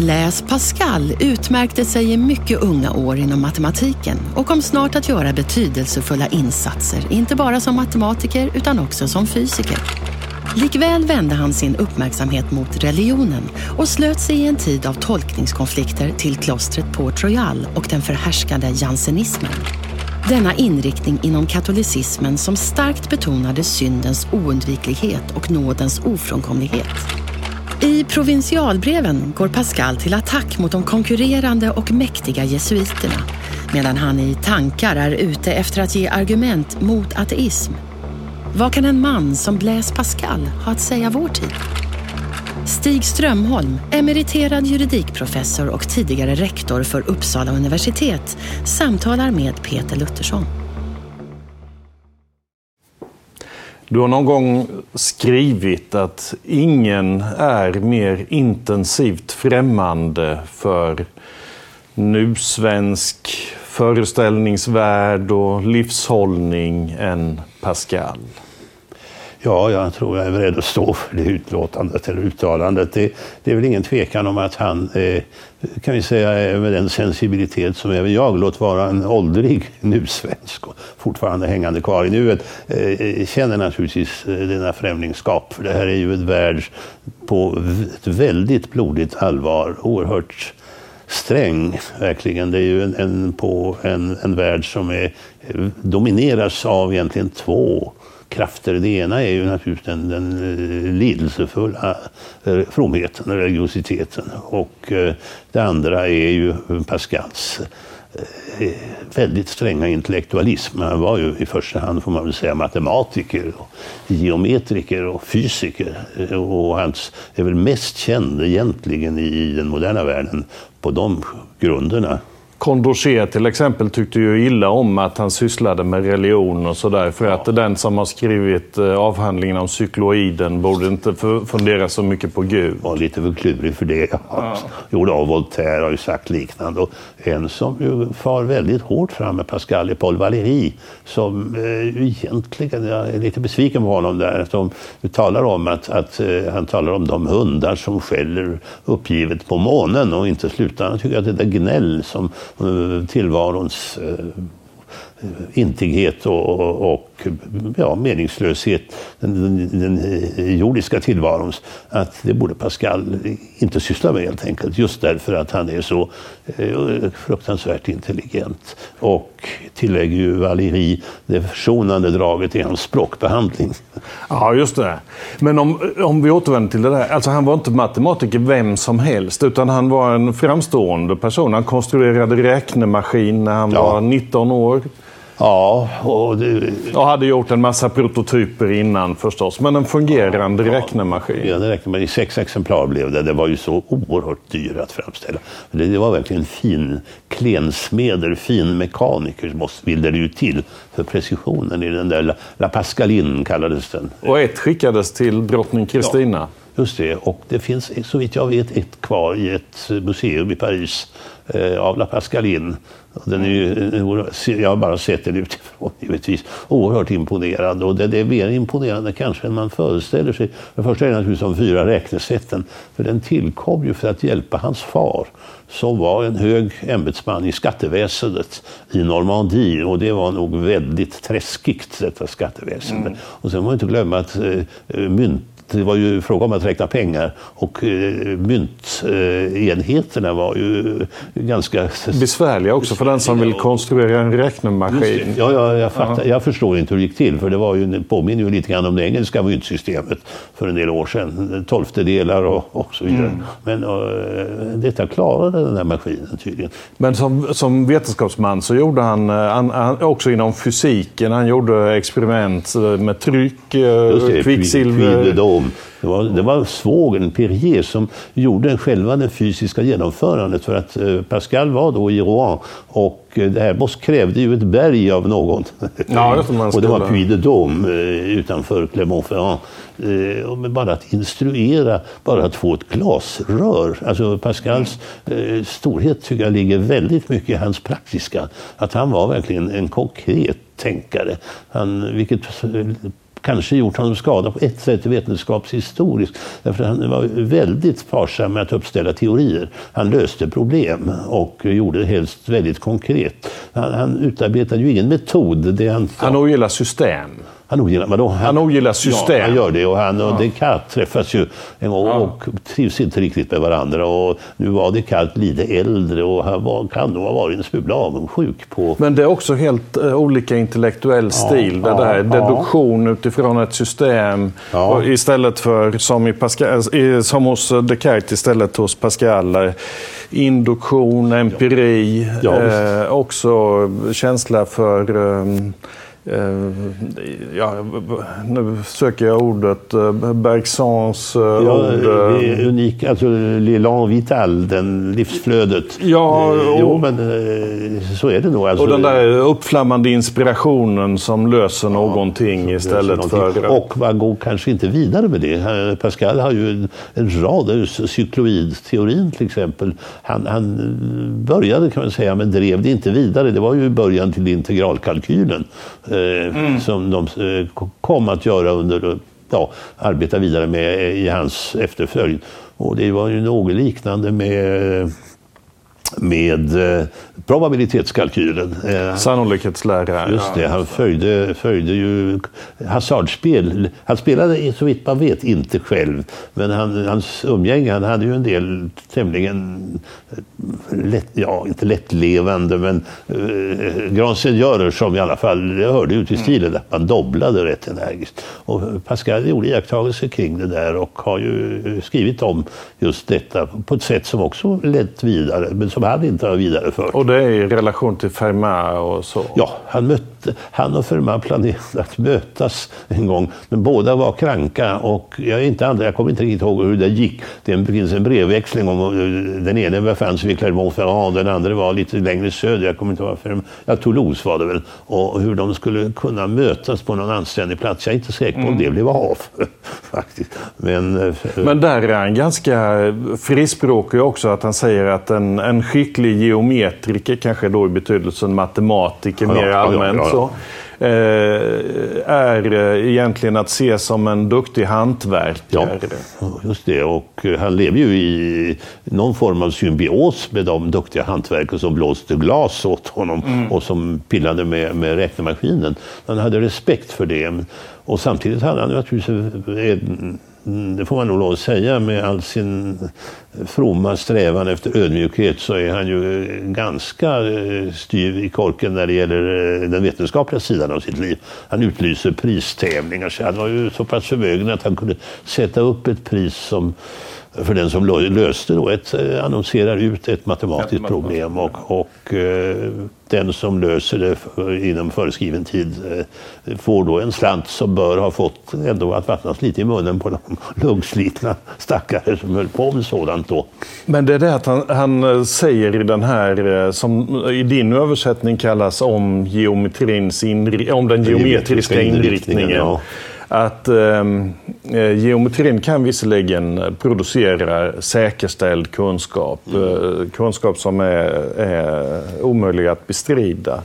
Blaise Pascal utmärkte sig i mycket unga år inom matematiken och kom snart att göra betydelsefulla insatser, inte bara som matematiker utan också som fysiker. Likväl vände han sin uppmärksamhet mot religionen och slöt sig i en tid av tolkningskonflikter till klostret Port Royal och den förhärskande jansenismen. Denna inriktning inom katolicismen som starkt betonade syndens oundviklighet och nådens ofrånkomlighet. I provinsialbreven går Pascal till attack mot de konkurrerande och mäktiga jesuiterna medan han i tankar är ute efter att ge argument mot ateism. Vad kan en man som Blaise Pascal ha att säga vår tid? Stig Strömholm, emeriterad juridikprofessor och tidigare rektor för Uppsala universitet, samtalar med Peter Luttersson. Du har någon gång skrivit att ingen är mer intensivt främmande för nusvensk föreställningsvärld och livshållning än Pascal. Ja, jag tror jag är beredd att stå för det utlåtandet eller uttalandet. Det, det är väl ingen tvekan om att han, eh, kan vi säga, med den sensibilitet som även jag, låt vara en åldrig nusvensk och fortfarande hängande kvar i nuet, eh, eh känner naturligtvis eh, denna främlingskap. För det här är ju ett värld på ett väldigt blodigt allvar, oerhört sträng, verkligen. Det är ju en, en på en, en värld som är, eh, domineras av egentligen två krafter. Det ena är ju naturligtvis den, den eh, lidelsefulla eh, fromheten, religiositeten. Och eh, det andra är ju Pascals väldigt stränga intellektualism. Han var ju i första hand, får man väl säga, matematiker, och geometriker och fysiker. Och han är väl mest känd egentligen i den moderna världen på de grunderna. Condorcet till exempel tyckte ju illa om att han sysslade med religion och sådär. För att den som har skrivit eh, avhandlingen om cykloiden borde inte fundera så mycket på Gud. Var lite för klurig för det. Ja. Gjorde av Voltaire har ju sagt liknande. Och en som ju far väldigt hårt fram med Pascal är Paul Valéry. Som eh, egentligen, jag är lite besviken på honom där. Som talar om att, att eh, han talar om de hundar som skäller uppgivet på månen och inte slutar. Han tycker att det där gnäll som Eh, tillvarons eh, intighet och, och ja, meningslöshet, den, den, den, jordiska tillvarons, att det borde Pascal inte syssla med helt enkelt. Just därför att han är så eh, fruktansvärt intelligent. Och tillägger ju Valéry det försonande draget i hans språkbehandling. Ja, just det. Men om, om vi återvänder till det där. Alltså han var inte matematiker vem som helst, utan han var en framstående person. Han konstruerade räknemaskin när han ja. var 19 år. Ja, och, det... och hade gjort en massa prototyper innan förstås, men en fungerande ja, räknemaskin. Ja, räknemaskin. Sex exemplar blev det. Det var ju så oerhört dyrt att framställa. Det, var verkligen fin klensmeder, fin mekaniker ville det ju till för precisionen i den där La, La Pascaline kallades den. Och ett skickades till drottning Kristina. Ja. Just det, och det finns så vitt jag vet ett kvar i ett museum i Paris eh, av La Pascaline. Den är ju, jag har bara sett den utifrån givetvis. Oerhört imponerande och det, är mer imponerande kanske än man föreställer sig. För det första är det naturligtvis de fyra räknesätten. För den tillkom ju för att hjälpa hans far som var en hög ämbetsman i skatteväsendet i Normandie och det var nog väldigt träskigt detta skatteväsende. Mm. Och sen må man inte glömma att eh, mynt det var ju fråga om att räkna pengar och eh, myntenheterna var ju ganska... Besvärliga också för den som vill konstruera en räknemaskin. Ja, ja jag, fattar, jag förstår inte hur det gick till för det var ju, påminner ju lite grann om det engelska myntsystemet för en del år sedan. Tolftedelar och, och så vidare. Mm. Men och, eh, detta klarade den här maskinen tydligen. Men som, som vetenskapsman så gjorde han, han, han, också inom fysiken, han gjorde experiment med tryck, kvicksilver Dom. Det var, det var svågen, Perrier, som gjorde själva det fysiska genomförandet för att eh, Pascal var då i Rouen och eh, det här krävde ju ett berg av någon. Ja, det man och det var Puy de Dôme eh, utanför Clermont-Ferrand. Bara att instruera, bara att få ett glasrör. Alltså Pascals storhet tycker jag ligger väldigt mycket i hans praktiska. Att han var verkligen en konkret tänkare. Han, vilket kanske gjort honom skada på ett sätt vetenskapshistoriskt. Därför han var väldigt sparsam med att uppställa teorier. Han löste problem och gjorde det helst väldigt konkret. Han, han utarbetade ju ingen metod. Det han, han ogillar system. Han ogillar, vadå? Han, han ogillar system. Ja, han gör det. Och han och ja. Descartes träffas ju en gång ja. och trivs inte riktigt med varandra. Och nu var Descartes lite äldre och han var, kan nog ha varit en smula avundsjuk på... Men det är också helt uh, olika intellektuell stil. Ja, det där. Deduktion utifrån ett system. Istället för, som, i Pascal, som hos Descartes, istället hos Pascal, induktion, empiri. Eh, också känsla för um, Eh, ja, nu söker jag ordet, eh, Bergsons eh, ja, ord. Det är unik, alltså l'élan vital, den livsflödet. Ja, och, jo, men så är det nog. Alltså, och den där uppflammande inspirationen som löser ja, någonting som istället löser för... Och man går kanske inte vidare med det. Pascal har ju en, en rad, cykloidteorin till exempel. Han, han började kan man säga, men drev det inte vidare. Det var ju början till integralkalkylen mm. som de eh, kom att göra under, ja, arbeta vidare med i hans efterföljd. Och det var ju något liknande med med eh, probabilitetskalkylen. Eh, Sannolikhetslära. Just det, han följde, följde ju hasardspel. Han spelade så vitt man vet inte själv. Men han, hans umgänge, han hade ju en del tämligen, eh, lätt, ja inte lättlevande, men eh, grand seigneurer som i alla fall, det hörde ut i mm. stilen att man dobblade rätt energiskt. Och Pascal gjorde iakttagelser kring det där och har ju skrivit om just detta på ett sätt som också lett vidare. Men som han inte har vidarefört. Och det är i relation till Fermat och så? Ja, han, mötte, han och Fermat planerade att mötas en gång. Men båda var kranka och jag, är inte andra, jag kommer inte riktigt ihåg hur det gick. Det finns en brevväxling om den ene befann sig vid Clermont-Ferrand, den andra var lite längre söder. Jag kommer inte ihåg varför. Ja, Toulouse var det väl. Och hur de skulle kunna mötas på någon anständig plats. Jag är inte säker på om mm. det blev av. faktiskt. Men, eh, Men där är han ganska frispråkig också. Att han säger att en, en skicklig geometriker, kanske då i betydelsen matematiker ja, mer allmänt, ja, ja, eh, är eh, egentligen att se som en duktig hantverkare. Ja, just det. Och eh, han lever ju i någon form av symbios med de duktiga hantverkare som blåste glas åt honom mm. och som pillade med, med räknemaskinen. Han hade respekt för det. Och samtidigt hade han naturligtvis Mm, det får man nog lov att säga, med all sin fromma strävan efter ödmjukhet så är han ju eh, ganska eh, styv i korken när det gäller eh, den vetenskapliga sidan av sitt liv. Han utlyser pristävlingar, så han var ju så pass förmögen att han kunde sätta upp ett pris som för den som löste då ett, eh, annonserar ut ett matematiskt problem och, och eh, den som löser det inom föreskriven tid eh, får då en slant som bör ha fått ändå att vattnas lite i munnen på de lungslitna stackare som höll på med sådant då. Men det är det att han, han säger i den här, som i din översättning kallas om, geometrins inri, om den geometriska inriktningen. Ja att ehm, eh, geometrin kan visserligen producera säkerställd kunskap. Mm. Eh, kunskap som är, är omöjlig att bestrida.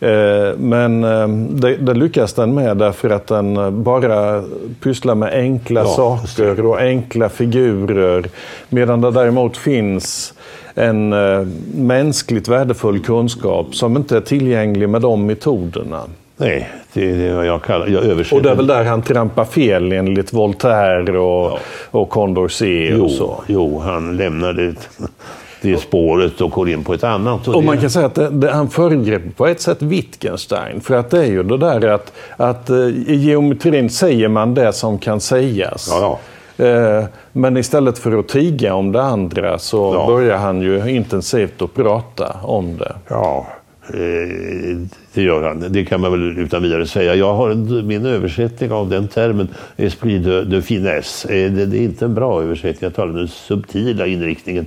Eh, men ehm, det, det, lyckas den med därför att den bara pysslar med enkla ja, saker och enkla figurer. Medan det däremot finns en eh, mänskligt värdefull kunskap som inte är tillgänglig med de metoderna. Nej, det är vad jag kallar jag översätter. Och det är väl där han trampar fel enligt Voltaire och, ja. och Condorcet jo, och så? Jo, han lämnar det, det spåret och går in på ett annat. Och, och man kan säga att det, det, han föregrepp på ett sätt Wittgenstein. För att det är ju det där att, att eh, i geometrin säger man det som kan sägas. Ja, ja. Eh, men istället för att tiga om det andra så ja. börjar han ju intensivt att prata om det. Ja, det gör han. Det kan man väl utan vidare säga. Jag har en, min översättning av den termen, esprit de, de finesse. Det, det, är inte en bra översättning. Jag talar om den subtila inriktningen.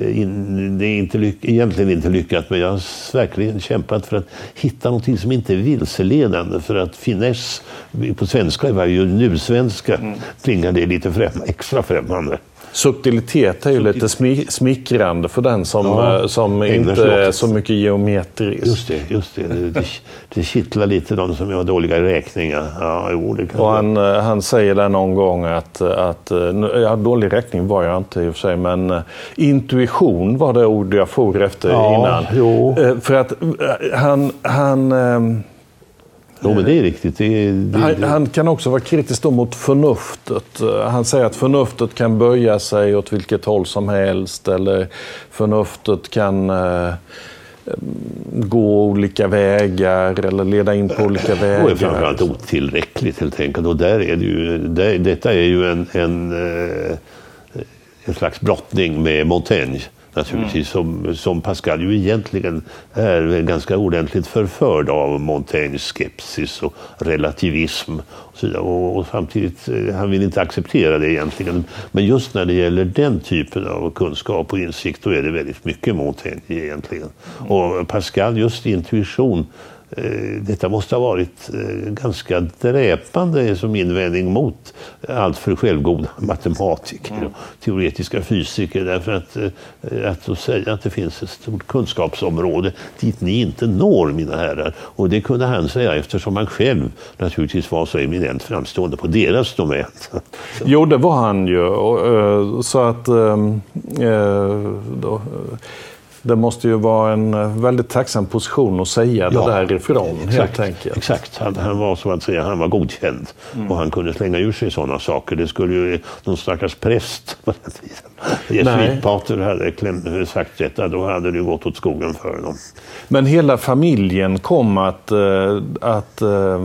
In, det är inte lyck, egentligen inte lyckat, men jag har verkligen kämpat för att hitta någonting som inte är vilseledande. För att finess, på svenska är ju nu-svenska, mm. klingar det lite främ, extra främmande. Subtilitet är ju lite smickrande för den som, ja, eh, som inte är så mycket geometrisk. Just det, just det. Det, det kittlar lite de som gör dåliga räkningar. Ja, jo, det kan och han, eh, han säger där någon gång att, att eh, ja, dålig räkning var jag inte i och för sig, men intuition var det ord jag for efter ja, innan. Jo. För att han, han Jo, men det är riktigt. Det det han, han, kan också vara kritisk mot förnuftet. Han säger att förnuftet kan böja sig åt vilket håll som helst eller förnuftet kan eh, gå olika vägar eller leda in på olika vägar. Och är framförallt otillräckligt helt enkelt. Och där är det ju, där, detta är ju en, en, eh, en slags brottning med Montaigne naturligtvis, mm. som, som Pascal ju egentligen är ganska ordentligt förförd av Montaignes skepsis och relativism. Och, så och, och, samtidigt, eh, han vill inte acceptera det egentligen. Men just när det gäller den typen av kunskap och insikt, då är det väldigt mycket Montaigne egentligen. Och Pascal, just intuition, Eh, detta måste ha varit eh, ganska dräpande som invändning mot alltför självgoda matematiker och teoretiska fysiker. Därför att, eh, att säga att det finns ett stort kunskapsområde dit ni inte når, mina herrar. Och det kunde han säga eftersom han själv naturligtvis var så eminent framstående på deras domän. Jo, det var han ju. Så att... Ehm, då, det måste ju vara en eh, väldigt tacksam position att säga ja, det därifrån exakt, helt enkelt. Exakt, han, han, var så att säga, han var godkänd mm. och han kunde slänga ur sig sådana saker. Det skulle ju någon stackars präst på den tiden. Jesuitpater hade sagt detta, då hade det gått åt skogen för dem. Men hela familjen kom att, äh, att äh,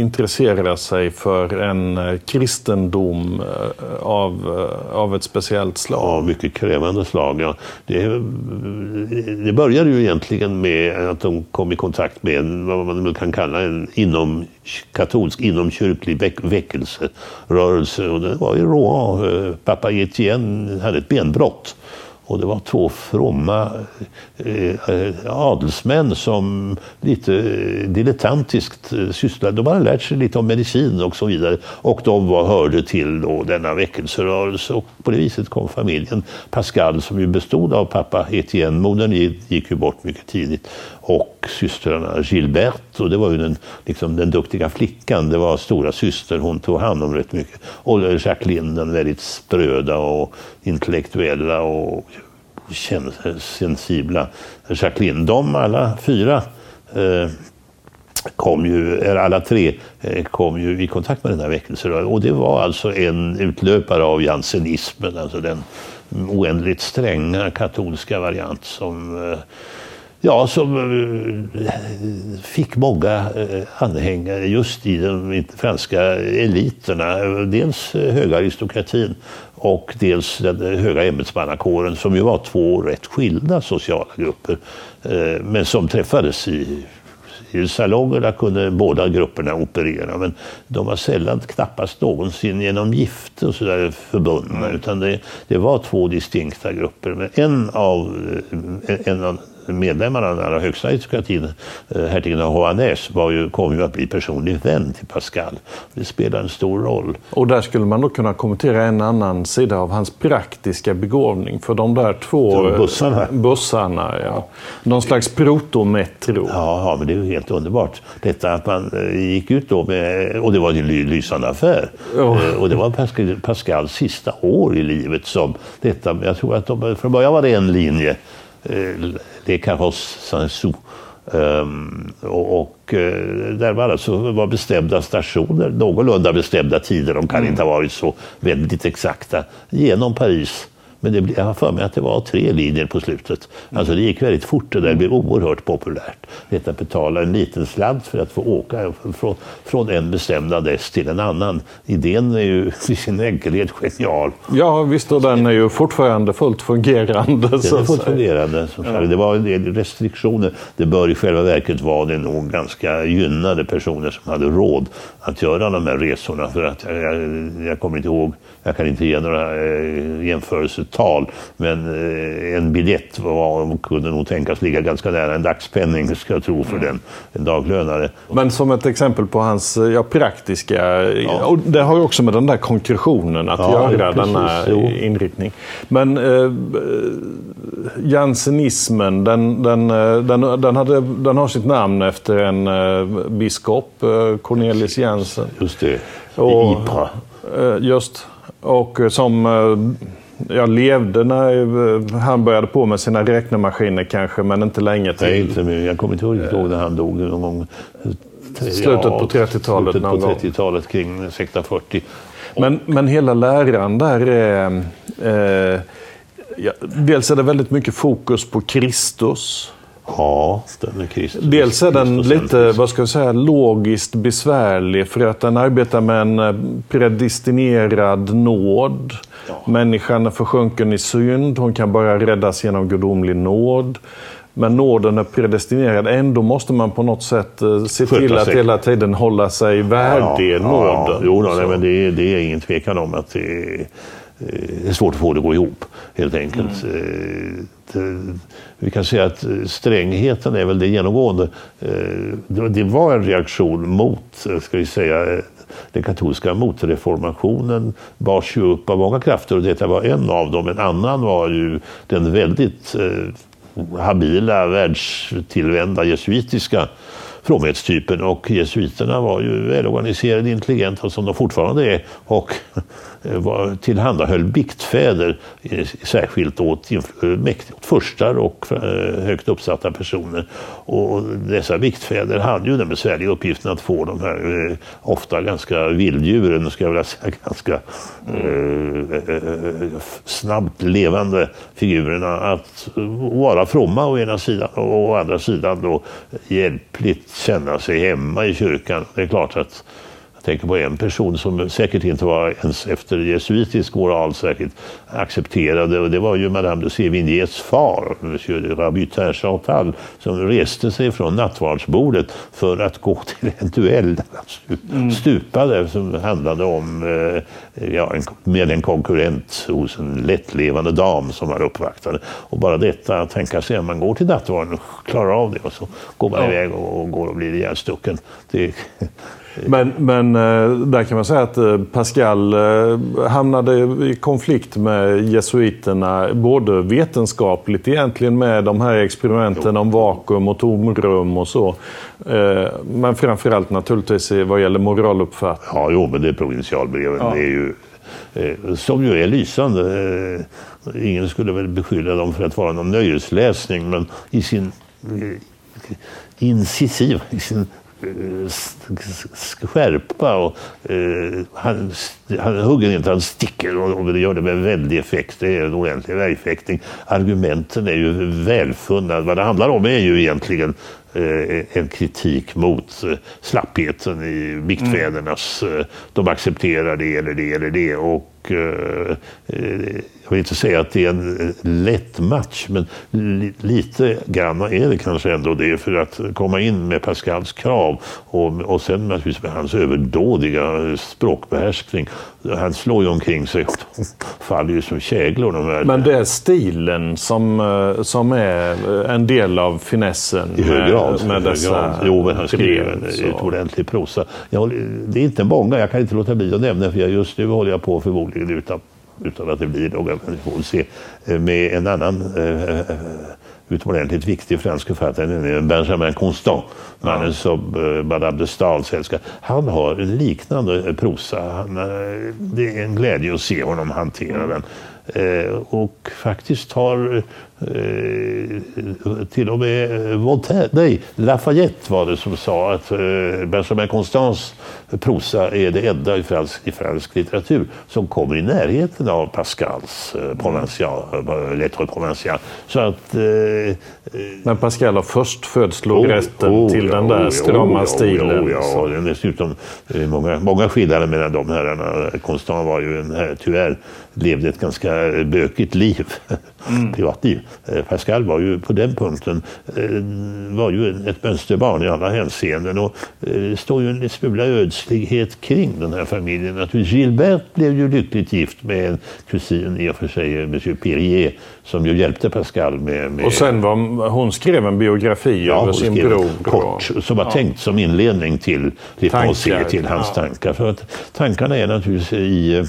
intressera sig för en kristendom av, av ett speciellt slag. Ja, mycket krävande slag. Ja. Det det började ju egentligen med att de kom i kontakt med vad man kan kalla en inom, katolsk inomkyrklig väck, väckelserörelse. Och det var i Rouen. Pappa Etienne hade ett benbrott. Och det var två fromma eh, eh adelsmän som lite eh, dilettantiskt eh, sysslade. De hade lärt sig lite om medicin och så vidare. Och de var, hörde till då denna väckelserörelse. Och på det viset kom familjen Pascal som ju bestod av pappa Etienne. Modern gick ju bort mycket tidigt och systrarna Gilbert, och det var ju den, liksom, den duktiga flickan, det var stora syster hon tog hand om rätt mycket. Och Jacqueline, den väldigt spröda och intellektuella och sensibla Jacqueline. De alla fyra eh, kom ju, eller alla tre eh, kom ju i kontakt med den här väckelserörelsen. Och det var alltså en utlöpare av jansenismen, alltså den oändligt stränga katolska variant som eh, Ja, som eh, fick många eh, anhängare just i de franska eliterna. Dels höga aristokratin och dels den höga ämbetsmannakåren som ju var två rätt skilda sociala grupper eh, men som träffades i i salongerna kunde båda grupperna operera men de var sällan, knappast någonsin genom gifte och så där förbundna mm. utan det, det var två distinkta grupper. Men en av, en av medlemmarna av den allra högsta aristokratin, eh, hertigen av var ju, kom ju att bli personlig vän till Pascal. Det spelar en stor roll. Och där skulle man då kunna kommentera en annan sida av hans praktiska begåvning. För de där två de bussarna, bussarna ja. någon slags protometro. Ja, ja, men det är ju helt underbart. Detta att man eh, gick ut då med, och det var en lysande affär. Oh. Och det var Pascal, Pascals sista år i livet som detta, jag tror att de, från början var det en linje Les Carrosses Saint-Sou. Um, och, och uh, där var alltså var bestämda stationer, någorlunda bestämda tider, de kan mm. inte ha varit så väldigt exakta, genom Paris Men det, jag har för mig att det var tre linjer på slutet. Alltså det gick väldigt fort och det blev oerhört populärt. Detta att betala en liten slant för att få åka från, från en bestämd adress till en annan. Idén är ju i sin enkelhet genial. Ja visst, och den är ju fortfarande fullt fungerande. Den är fullt fungerande. Ja. Det var en del restriktioner. Det bör i själva verket vara det nog ganska gynnade personer som hade råd att göra de här resorna. För att jag, jag, jag kommer inte ihåg, jag kan inte ge några eh, jämförelsetal, men eh, en biljett var, kunde nog tänkas ligga ganska nära en dagspenning, ska jag tro, för den, en daglönare. Men som ett exempel på hans ja, praktiska, ja. och det har ju också med den där konkretionen att ja, göra, precis, denna jo. inriktning. Men eh, jansenismen, den, den, eh, den, den, hade, den har sitt namn efter en eh, biskop, eh, Cornelis Jansen. Just det, i Ypres. Just, och som jag levde när han började på med sina räknemaskiner kanske, men inte länge till. Nej, inte, jag kommer inte ihåg när han dog någon gång. Slutet på 30-talet. Slutet på 30-talet, kring 1640. Men, men hela läran där är... Eh, ja, dels är det väldigt mycket fokus på Kristus. Ja, är Kristus. Dels är den lite, vad ska jag säga, logiskt besvärlig för att den arbetar med en eh, predestinerad nåd. Ja. Människan är försjunken i synd, hon kan bara räddas genom gudomlig nåd. Men nåden är predestinerad. Ändå måste man på något sätt eh, se Sköta till att sig. hela tiden hålla sig värdig ja, nåden. Ja, jo, då, nej, men det, är, det är ingen tvekan om att det är det är svårt att få det att gå ihop helt enkelt. Mm. Det, vi kan säga att strängheten är väl det genomgående. Det var en reaktion mot, ska vi säga, den katolska motreformationen bars ju upp av många krafter och detta var en av dem. En annan var ju den väldigt habila, världstillvända jesuitiska fromhetstypen och jesuiterna var ju välorganiserade, intelligenta som de fortfarande är och eh, var, tillhandahöll biktfäder eh, särskilt åt, eh, åt furstar och högt uppsatta personer. Och dessa biktfäder hade ju den besvärliga uppgiften att få de här ofta ganska vilddjuren, ska jag vilja säga, ganska eh, snabbt levande figurerna att vara fromma å ena sidan och å andra sidan då hjälpligt känna sig hemma i kyrkan. Det är klart att tänker på en person som säkert inte var ens efter jesuitisk moral särskilt accepterade och det var ju Madame de Sévigné's far, Monsieur Rabutin Chantal, som reste sig från nattvardsbordet för att gå till en duell där han mm. stupade som handlade om eh, ja, med en konkurrent hos en lättlevande dam som var uppvaktade. Och bara detta att tänka sig att man går till nattvarden och klarar av det och så går man ja. iväg och, och går och blir ihjälstucken. Det, men, men eh, där kan man säga att eh, Pascal eh, hamnade i konflikt med jesuiterna. Både vetenskapligt egentligen med de här experimenten om vakuum och tomrum och så. Men framförallt naturligtvis vad gäller moraluppfattning. Ja, jo, men det är provinsialbreven. Ja. Det är ju, som ju är lysande. Ingen skulle väl beskylla dem för att vara någon nöjesläsning, men i sin incisiv, i sin skärpa. Och, eh, han, han hugger inte, han sticker och, och gör det med väldig effekt. Det är en ordentlig värjfäktning. Argumenten är ju välfunna. Vad det handlar om är ju egentligen eh, en kritik mot eh, slappheten i viktfädernas... Mm. Eh, de accepterar det eller det eller det. Och, eh, eh, jag vill inte säga att det är en lätt match, men lite grann är det kanske ändå det för att komma in med Pascals krav och, och sen naturligtvis med hans överdådiga språkbehärskning. Han slår ju omkring sig och faller ju som käglor. De här. Men det är stilen som, eh, som är en del av finessen I hög grad. Med, med dessa grad. Jo, men han skriver en utomordentlig prosa. Jag, det är inte många, jag kan inte låta bli att nämna, för just nu håller jag på förmodligen utan utan att det blir några, vi får se, eh, med en annan eh, eh, utomordentligt viktig fransk författare, nämligen Benjamin Constant, mannen som Madame de Staels älskar. Han har en liknande prosa. Han, det är en glädje att se honom hantera den. Eh, och faktiskt har eh, till och med Voltaire, nej, Lafayette var det som sa att eh, Benjamin Constans prosa är det enda i fransk, i fransk litteratur som kommer i närheten av Pascals eh, Provincial, eh, Lettre Provincial. Så att... Eh, Men Pascal har först födslog oh, oh, till ja, den där strama oh, stilen. Oh, ja, och dessutom eh, många, många skillnader mellan de herrarna. Constant var ju en, tyvärr levde ett ganska bökigt liv, mm. privatliv. Eh, Pascal var ju på den punkten eh, var ju ett mönsterbarn i alla hänseenden och eh, det står ju en smula ödslighet kring den här familjen. Naturligtvis Gilbert blev ju lyckligt gift med en kusin i och för sig, Monsieur Pirier, som ju hjälpte Pascal med... med... Och sen var, hon skrev en biografi ja, över sin bror. Kort, som var ja. tänkt som inledning till, till, till hans ja. tankar. För att tankarna är naturligtvis i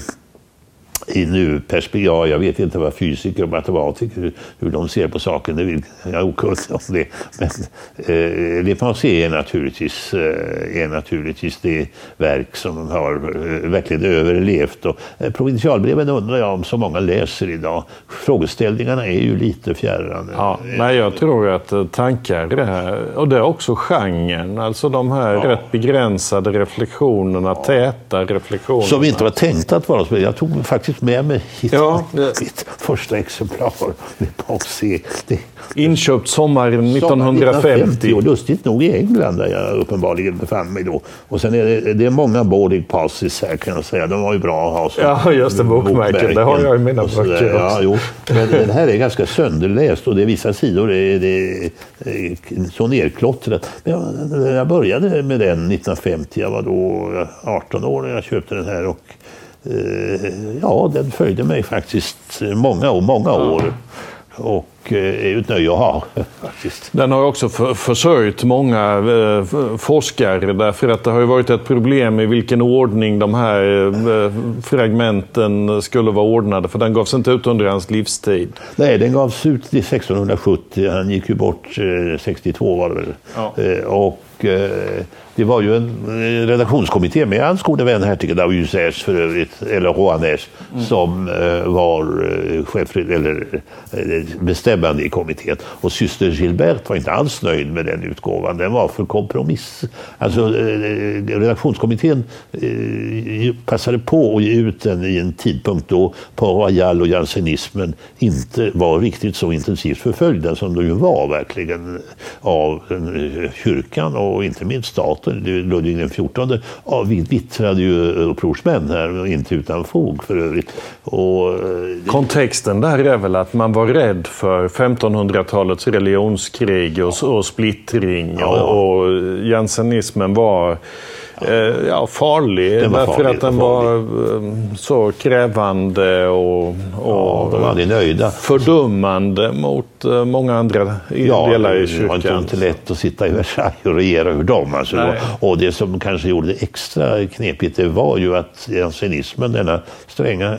i nu-perspektiv. Ja, jag vet inte vad fysiker och matematiker, hur de ser på saken, det vill, jag är okunnig om det. Men eh, Le Pensée är naturligtvis, eh, är naturligtvis det verk som har eh, verkligen överlevt. Och, eh, provinsialbreven undrar jag om så många läser idag. Frågeställningarna är ju lite fjärran. Ja, nej, jag tror att eh, tankar det här, och det är också genren, alltså de här ja. rätt begränsade reflektionerna, ja. täta reflektionerna. Som inte var tänkta att vara. Jag tog faktiskt faktiskt med mig hit ja, mitt första exemplar. Det, Inköpt sommaren 1950. 1950. Och lustigt nog i England där jag uppenbarligen befann mig då. Och sen är det, det är många boarding passes här kan jag säga. De var ju bra att ha som Ja, just det. Bokmärken. Det har jag i mina böcker ja, jo. Men den här är ganska sönderläst och det är vissa sidor det, det är så nerklottrat. Men jag, jag började med den 1950. Jag var då 18 år när jag köpte den här. Och ja, den följde mig faktiskt många och många år. Och eh, är ett nöje att ha. Faktiskt. Den har också för, försörjt många eh, forskare därför att det har ju varit ett problem i vilken ordning de här eh, fragmenten skulle vara ordnade för den gavs inte ut under hans livstid. Nej, den gavs ut 1670. Han gick ju bort 62 var det väl. Ja. Eh, och eh, det var ju en eh, redaktionskommitté med hans gode vän hertigen Davius för övrigt, eller Rouanes, mm. som eh, var eh, chef, eller bestämmande i kommittén. Och syster Gilbert var inte alls nöjd med den utgåvan. Den var för kompromiss. Alltså redaktionskommittén passade på att ge ut den i en tidpunkt då Royal och jansenismen inte var riktigt så intensivt förföljda som de ju var verkligen av kyrkan och inte minst staten Ludvig XIV ja, vittrade ju upprorsmän här, inte utan fog för övrigt. Och, eh, Kontexten där är väl att man var rädd för 1500-talets religionskrig och, och splittring ja. och, och jansenismen var Eh, ja, farlig. Den var därför farlig, att den var, eh, så krävande och, och ja, de var nöjda. fördummande mot eh, många andra ja, delar i kyrkan. Det var inte lätt att sitta i Versailles och regera över dem. Alltså. Och det som kanske gjorde det extra knepigt det var ju att jansenismen, denna stränga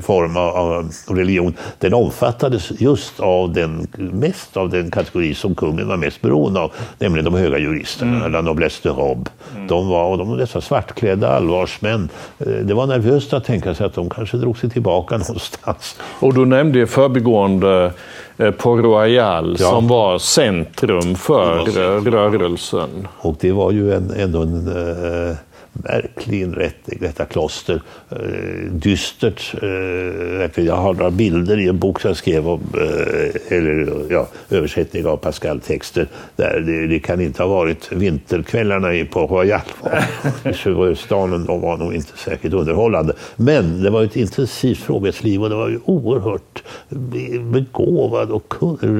form av religion, den omfattades just av den, mest av den kategori som kungen var mest beroende av, nämligen de höga juristerna, mm. la noblesse de robe. Mm. De var, och de dessa svartklädda allvarsmän. Eh, det var nervöst att tänka sig att de kanske drog sig tillbaka någonstans. Och du nämnde i förbigående eh, Port Royal ja. som var centrum för var rörelsen. Och det var ju en, ändå en märklig inrättning, detta kloster. Eh, dystert. Eh, jag har några bilder i en bok som jag skrev om eh, eller, ja, översättning av Pascal-texter. Där det, det, kan inte ha varit vinterkvällarna på Royal. Stan de var nog inte särskilt underhållande. Men det var ett intensivt frågetsliv och det var ju oerhört begåvade och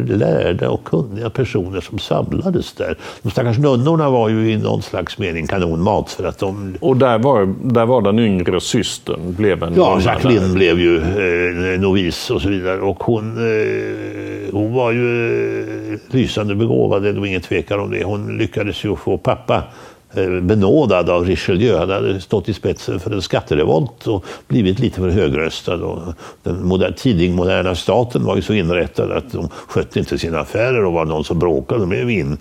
lärda och kunniga personer som samlades där. De stackars nunnorna var ju i någon slags mening kanonmat för att de och där var, där var den yngre systern blev en Ja, Jacqueline där. blev ju eh, novis och så vidare. Och hon, eh, hon var ju eh, lysande begåvad, det är nog ingen tvekan om det. Hon lyckades ju få pappa Eh, benådad av Richelieu. Han hade stått i spetsen för en skatterevolt och blivit lite för högröstad. Och den moder tidig moderna staten var ju så inrättad att de skötte inte sina affärer och var någon som bråkade de blev in,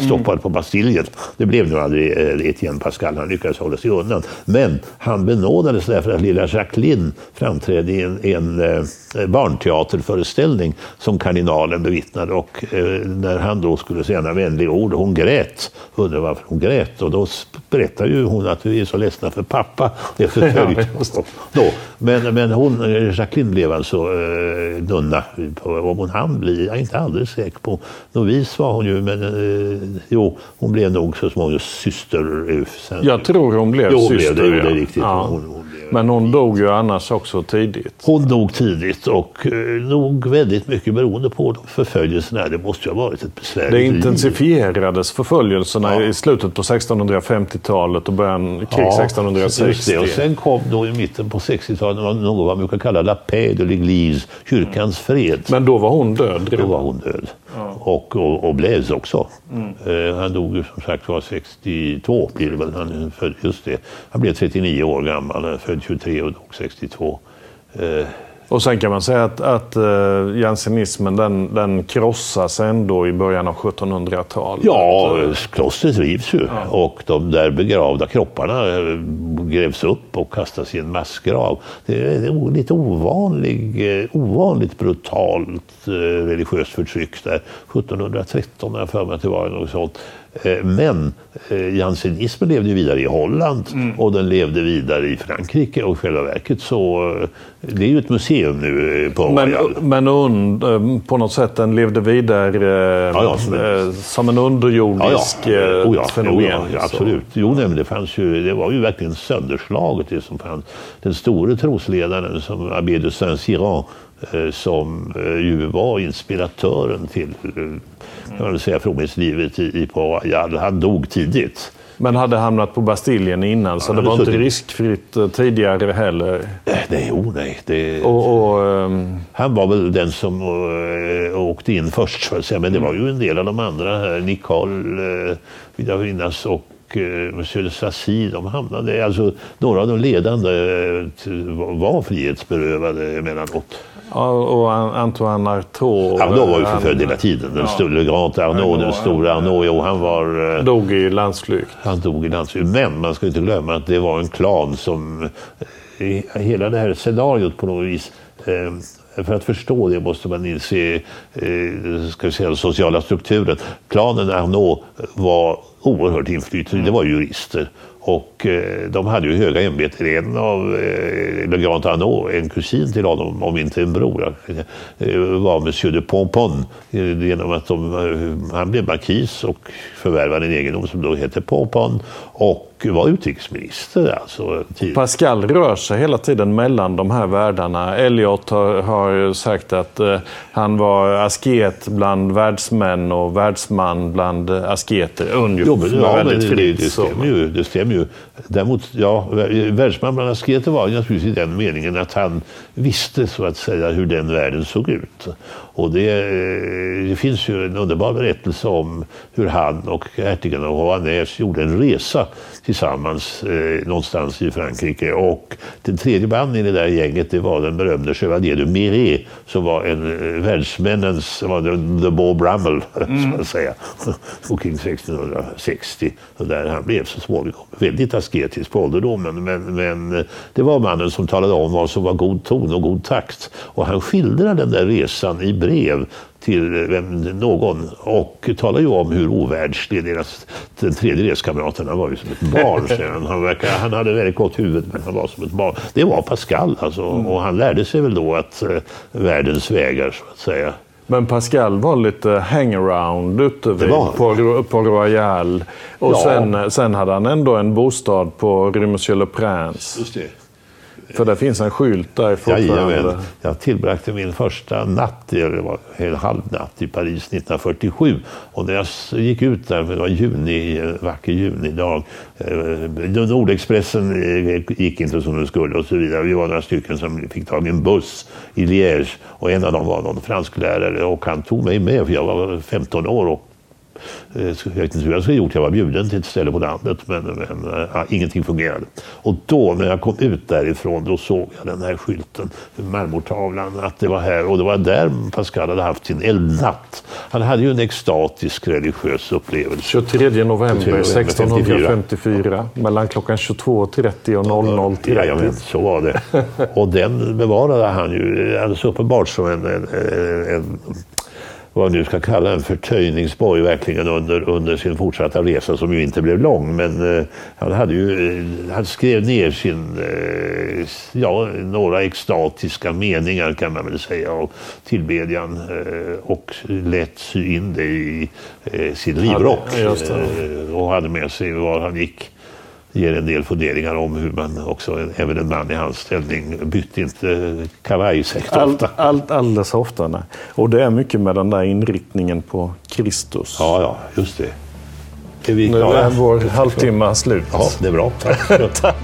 stoppad på Bastiljen. Det blev nu aldrig eh, Etienne Pascal, han lyckades hålla sig undan. Men han benådades därför att lilla Jacqueline framträdde i en, en eh, barnteaterföreställning som kardinalen bevittnade. Och när han då skulle säga några vänliga ord, hon grät, undrade varför hon grät. Och då berättade ju hon att vi är så ledsna för pappa. Det är förföljt. då. Men, men hon, Jacqueline blev alltså eh, nunna. Om hon hann bli, jag är inte alldeles säker på. Novis var hon ju, men eh, jo, hon blev nog så småningom syster. Sen. Jag tror hon blev jo, syster. Blev det, det är riktigt. Ja. Hon, hon men hon dog ju annars också tidigt. Hon dog tidigt och eh, nog väldigt mycket beroende på förföljelserna. Det måste ju ha varit ett besvärligt Det intensifierades förföljelserna ja. i slutet på 1650-talet och början kring ja, 1660. Och sen kom då i mitten på 60-talet något man brukar kalla la paix de l'église, kyrkans fred. Men då var hon död? Då var hon död. Ja. Och, och, och Blaise också. Mm. Eh, han dog ju som sagt var 62, blir det väl. Han, född, just det. han blev 39 år gammal, född 23 och dog 62. Eh, och sen kan man säga att, att uh, jansenismen den, den krossas ändå i början av 1700-talet. Ja, klostret rivs ju ja. och de där begravda kropparna eh, grävs upp och kastas i en massgrav. Det är lite ovanlig, eh, ovanligt brutalt religiöst förtryck där. 1713 har jag för mig att det var något sånt. Eh, men eh, jansenismen levde vidare i Holland mm. och den levde vidare i Frankrike. Och i själva verket så, eh, det är ju ett museum nu på Men, men und, på något sätt, den levde vidare ja, ja, som, en, underjordisk ja. Oh, ja. fenomen. Oh, absolut. Jo, nej, det, fanns ju, det var ju verkligen sönderslaget det som fanns. Den store trosledaren som Abbé de Saint-Cyran som ju var inspiratören till kan man säga, fromhetslivet i, på Han dog tidigt. Men hade hamnat på Bastiljen innan, så det var inte riskfritt eh, tidigare heller? Eh, nej, oh, nej. Det... Och, och, um... Han var väl den som uh, åkte in först, så att säga. men det var ju en del av de andra här. Nicole, uh, vill jag minnas, och Monsieur de Sassy, de hamnade, alltså några av de ledande var frihetsberövade emellanåt. Och Antoine Artaud. Arnaud var ju förföljd hela tiden. Den ja. stora Grand Arnaud, den stora Arnaud. Jo, han var... Eh, dog i landsflykt. Han dog i landsflykt. Men man ska inte glömma att det var en klan som... Eh, hela det här scenariot på något vis eh, för att förstå det måste man inse ska vi säga, den sociala strukturen. Klanen Arnaud var oerhört inflytande. Det var jurister. Och eh, de hade ju höga ämbeten. En av eh, Le Grand Arnaud, en kusin till honom, om inte en bror, eh, var Monsieur de Pompon. Eh, genom att de, eh, han blev markis och förvärvade en egendom som då hette Pompon. Och var utrikesminister. Alltså, Pascal rör sig hela tiden mellan de här världarna. Elliot har, har sagt att eh, han var asket bland världsmän och världsman bland asketer. Ungefär jo, men, ja, väldigt det, det, det, stämmer ju, det stämmer ju. Däremot, ja, världsman bland asketer var ju naturligtvis i den meningen att han visste så att säga hur den världen såg ut. Och det, eh, det finns ju en underbar berättelse om hur han och hertigen av Rouenais gjorde en resa tillsammans eh, någonstans i Frankrike. Och den tredje mannen i det där gänget det var den berömde Chevalier de Miré som var en eh, världsmännens, var det, the Beau Brummel, mm. så att säga, omkring 1660. Och där han blev så småningom väldigt asketisk på ålderdomen. Men, men eh, det var mannen som talade om vad som var god ton och god takt. Och han skildrar den där resan i brev till någon och talar ju om hur ovärldslig deras, den tredje reskamraten var ju som ett barn. han. Han, verkar, han hade väldigt gott huvud men han var som ett barn. Det var Pascal alltså mm. och han lärde sig väl då att uh, världens vägar så att säga. Men Pascal var lite hangaround ute vid, på, på Royal. Och ja. sen, sen hade han ändå en bostad på Rue Monsieur Le Prince. För det finns en skylt där fortfarande. Jajamän. Jag tillbragte min första natt, det var en halv natt i Paris 1947. Och när jag gick ut där, det var juni, en vacker junidag. Eh, Nordexpressen eh, gick inte som den skulle och så vidare. Vi var några stycken som fick tag i en buss i Liège. Och en av dem var någon fransklärare och han tog mig med för jag var 15 år och Eh, jag vet inte hur jag skulle gjort. Jag var bjuden till ett ställe på landet men, men ja, ingenting fungerade. Och då när jag kom ut därifrån då såg jag den här skylten, marmortavlan, att det var här. Och det var där Pascal hade haft sin eldnatt. Han hade ju en extatisk religiös upplevelse. 23 november 1654 mellan klockan 22.30 och 00.30. Jajamän, så var det. Och den bevarade han ju alldeles uppenbart som en, en, en vad man nu ska kalla en förtöjningsboj verkligen under, under sin fortsatta resa som ju inte blev lång. Men eh, han, hade ju, eh, han skrev ner sin, eh, ja, några extatiska meningar kan man väl säga av tillbedjan eh, och lät sy in det i eh, sin livrock. Ja, och hade med sig var han gick ger en del funderingar om hur man också, även en man i hans ställning, bytte inte kavajsäck ofta. Allt, allt, alldeles ofta. Nej. Och det är mycket med den där inriktningen på Kristus. Ja, ja, just det. Är vi klara? Nu är vår halvtimme slut. Ja, det är bra. Tack. Tack.